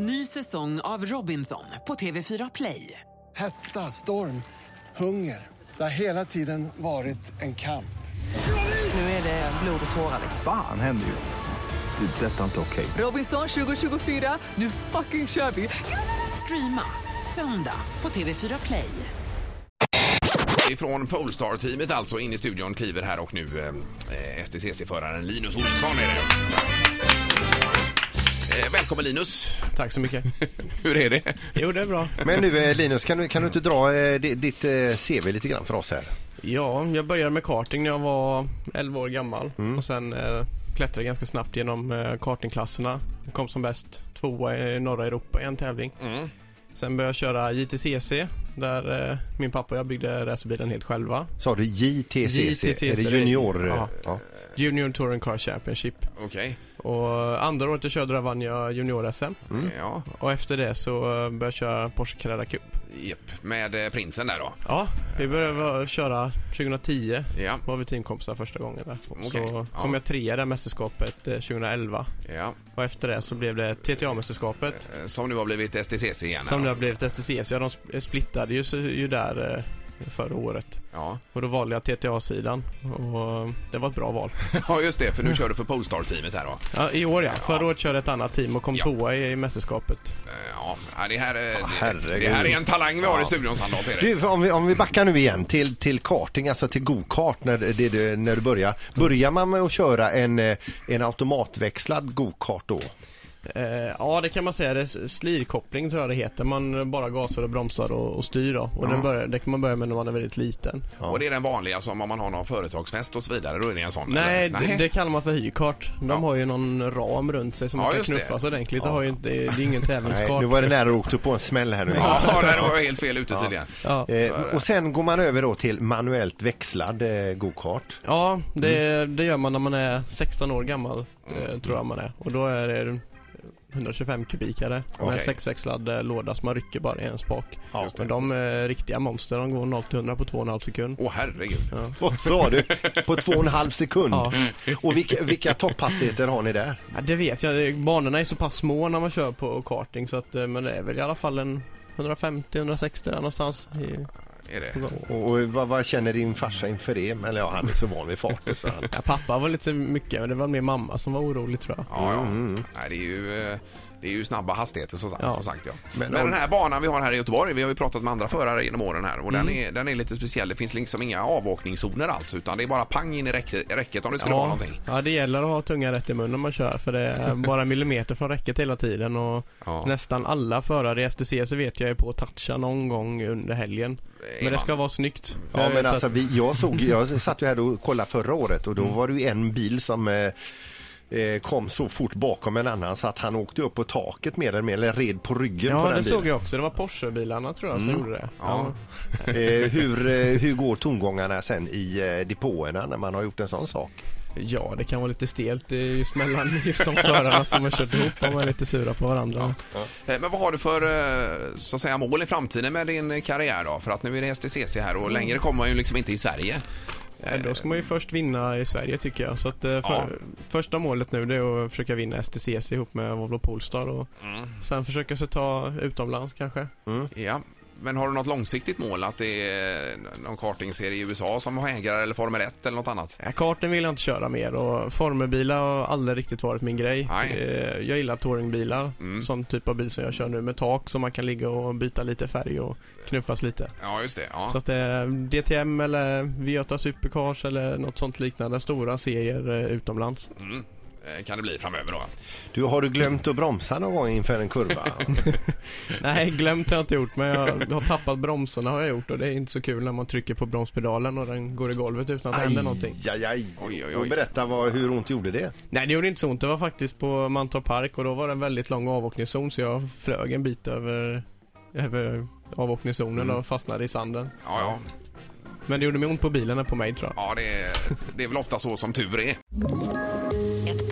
Ny säsong av Robinson på TV4 Play. Hetta, storm, hunger. Det har hela tiden varit en kamp. Nu är det blod och tårar. Fan händer just nu. Det. är Detta är inte okej. Robinson 2024, nu fucking kör vi! Streama söndag på TV4 Play. Ifrån Polestar-teamet alltså in i studion kliver här och nu eh, STCC-föraren Linus Olsson är det. Eh, välkommen Linus! Tack så mycket. Hur är det? Jo, det är bra. Men nu eh, Linus, kan du, kan du inte dra eh, di- ditt eh, CV lite grann för oss här? Ja, jag började med karting när jag var 11 år gammal och sen eh, klättrade ganska snabbt genom eh, kartingklasserna. Jag kom som bäst tvåa i norra Europa i en tävling. Mm. Sen började jag köra JTCC där eh, min pappa och jag byggde racerbilen helt själva. Sa du JTCC? JTCC, är det junior? eh, ja. Ja. Junior Touring Car Championship. Okej. Och andra året jag körde där vann jag junior-SM. Ja, Och efter det så eh, började jag köra Porsche Carrera Cup. japp. Med eh, prinsen där då. Ja, vi började köra 2010. Ja, var vi teamkompisar första gången där. Okej, Så ja. kom jag trea i det mästerskapet eh, 2011. ja. Och efter det så blev det TTA-mästerskapet. Eh, Som nu har blivit STCC igen. Som nu har blivit STCC. Ja, de sp- splittade ju, så- ju där eh, förra året. Ja. Och då valde jag TTA-sidan. Och det var ett bra val. ja, just det. För nu kör du för Polestar-teamet här då. Ja, I år ja. Förra året körde jag ett annat team och kom Ja. tvåa i, i mästerskapet. Eh, Ja, ja, det här, eh, det, det här är en talang vi har i Ja. studion Sandholt. är det. Du, om vi, om vi backar nu igen till, till karting, alltså till go-kart när, det, det, när du börjar. Börjar man med att köra en, en automatväxlad go-kart då? Eh, ja, det kan man säga. Det är slirkoppling tror jag det heter. Man bara gasar och bromsar och, och styr då. Och den börjar, det kan man börja med när man är väldigt liten. Och det är den vanliga som om man har någon företagsfest och så vidare. Då är det en sån? Nej, eller? det, det kallar man för hyrkart. De Ja. har ju någon ram runt sig som Ja, man kan just det. knuffas ordentligt. Det, har ju inte, det är ingen Nej, tävlingskart. nu var det nära att åka på en smäll här nu. Ja, där var jag helt fel ute tydligen. Ja, Eh, och sen går man över då till manuellt växlad eh, go-kart. ja det, Mm. det gör man när man är 16 år gammal, eh, tror jag man är. Och då är det 125 kubikare med Okej. en sexväxlad eh, låda som man rycker bara i en spak. Ja. Men de är riktiga monster. De går 0 till 100 på 2,5 sekund. Åh herregud. Vad sa du? På två och en halv sekund? Ja. Och vilka, vilka topphastigheter har ni där? Ja, det vet jag. Det- Banorna är så pass små när man kör på karting så att, eh, men det är väl i alla fall en 150-160 där någonstans. I, Är det? Och, och vad, vad känner din farsa inför det? Eller ja, han är så van vid farten så han... ja, pappa var lite mycket, men det var mer mamma som var orolig tror jag. Ja, ja. Mm. Nej, det är ju... Det är ju snabba hastigheter som, sagt- Ja. som sagt ja. Men Men, den här banan vi har här i Göteborg, vi har ju pratat med andra förare genom åren här och Mm. den, är, den är lite speciell. Det finns liksom inga avåkningszoner alls utan det är bara pang in i räcket, räcket om det skulle vara Ja, någonting. ja, det gäller att ha tungan rätt i munnen när man kör för det är bara millimeter från räcket hela tiden och Ja. nästan alla förare i STC så vet jag är på att toucha någon gång under helgen. Men det ska vara snyggt. Ja Jag men alltså att- vi, jag såg, jag satt ju här och kollade förra året och då Mm. var det ju en bil som eh, kom så fort bakom en annan så att han åkte upp på taket mer eller mer, eller red på ryggen på Ja, den det bilen. såg jag också. Det var Porsche-bilarna tror jag som gjorde det. Ja. Eh, hur, eh, hur går tongångarna sen i eh, depåerna när man har gjort en sån sak? Ja, det kan vara lite stelt det just mellan just de förarna som har kört ihop. De är lite sura på varandra. Eh, Men vad har du för eh, så att säga, mål i framtiden med din karriär då? För att nu är det STCC här och längre kommer man ju liksom inte i Sverige. Ja, då ska man ju först vinna i Sverige tycker jag. Så att, eh, för, Ja. Första målet nu det är att försöka vinna STCC ihop med Volvo Polestar och sen försöka sig ta utomlands kanske. Ja. Men har du något långsiktigt mål? Att det är någon kartingserie i USA som har ägare eller Formel 1 eller något annat? Ja, karten vill jag inte köra mer och formelbilar har aldrig riktigt varit min grej. Nej. Eh, Jag gillar touringbilar, Mm. sån typ av bil som jag kör nu med tak som man kan ligga och byta lite färg och knuffas lite. Ja, just det. Ja. Så att är DTM eller V8 Supercars eller något sånt liknande, stora serier eh, utomlands. Mm. Eh, Kan det bli framöver då? Du, har du glömt att bromsa någon gång inför en kurva? Nej, glömt har jag inte gjort men jag har tappat bromsarna har jag gjort och det är inte så kul när man trycker på bromspedalen och den går i golvet utan att det händer någonting. aj, aj. Oj, oj, oj. berätta vad, hur ont gjorde det? Nej det gjorde inte så ont, det var faktiskt på Mantorp Park och då var det en väldigt lång avåkningszon så jag flög en bit över, över avåkningszonen och fastnade i sanden. Ja, ja. Men det gjorde mig ont på bilen på mig tror jag. Ja, det är, det är väl ofta så som tur är.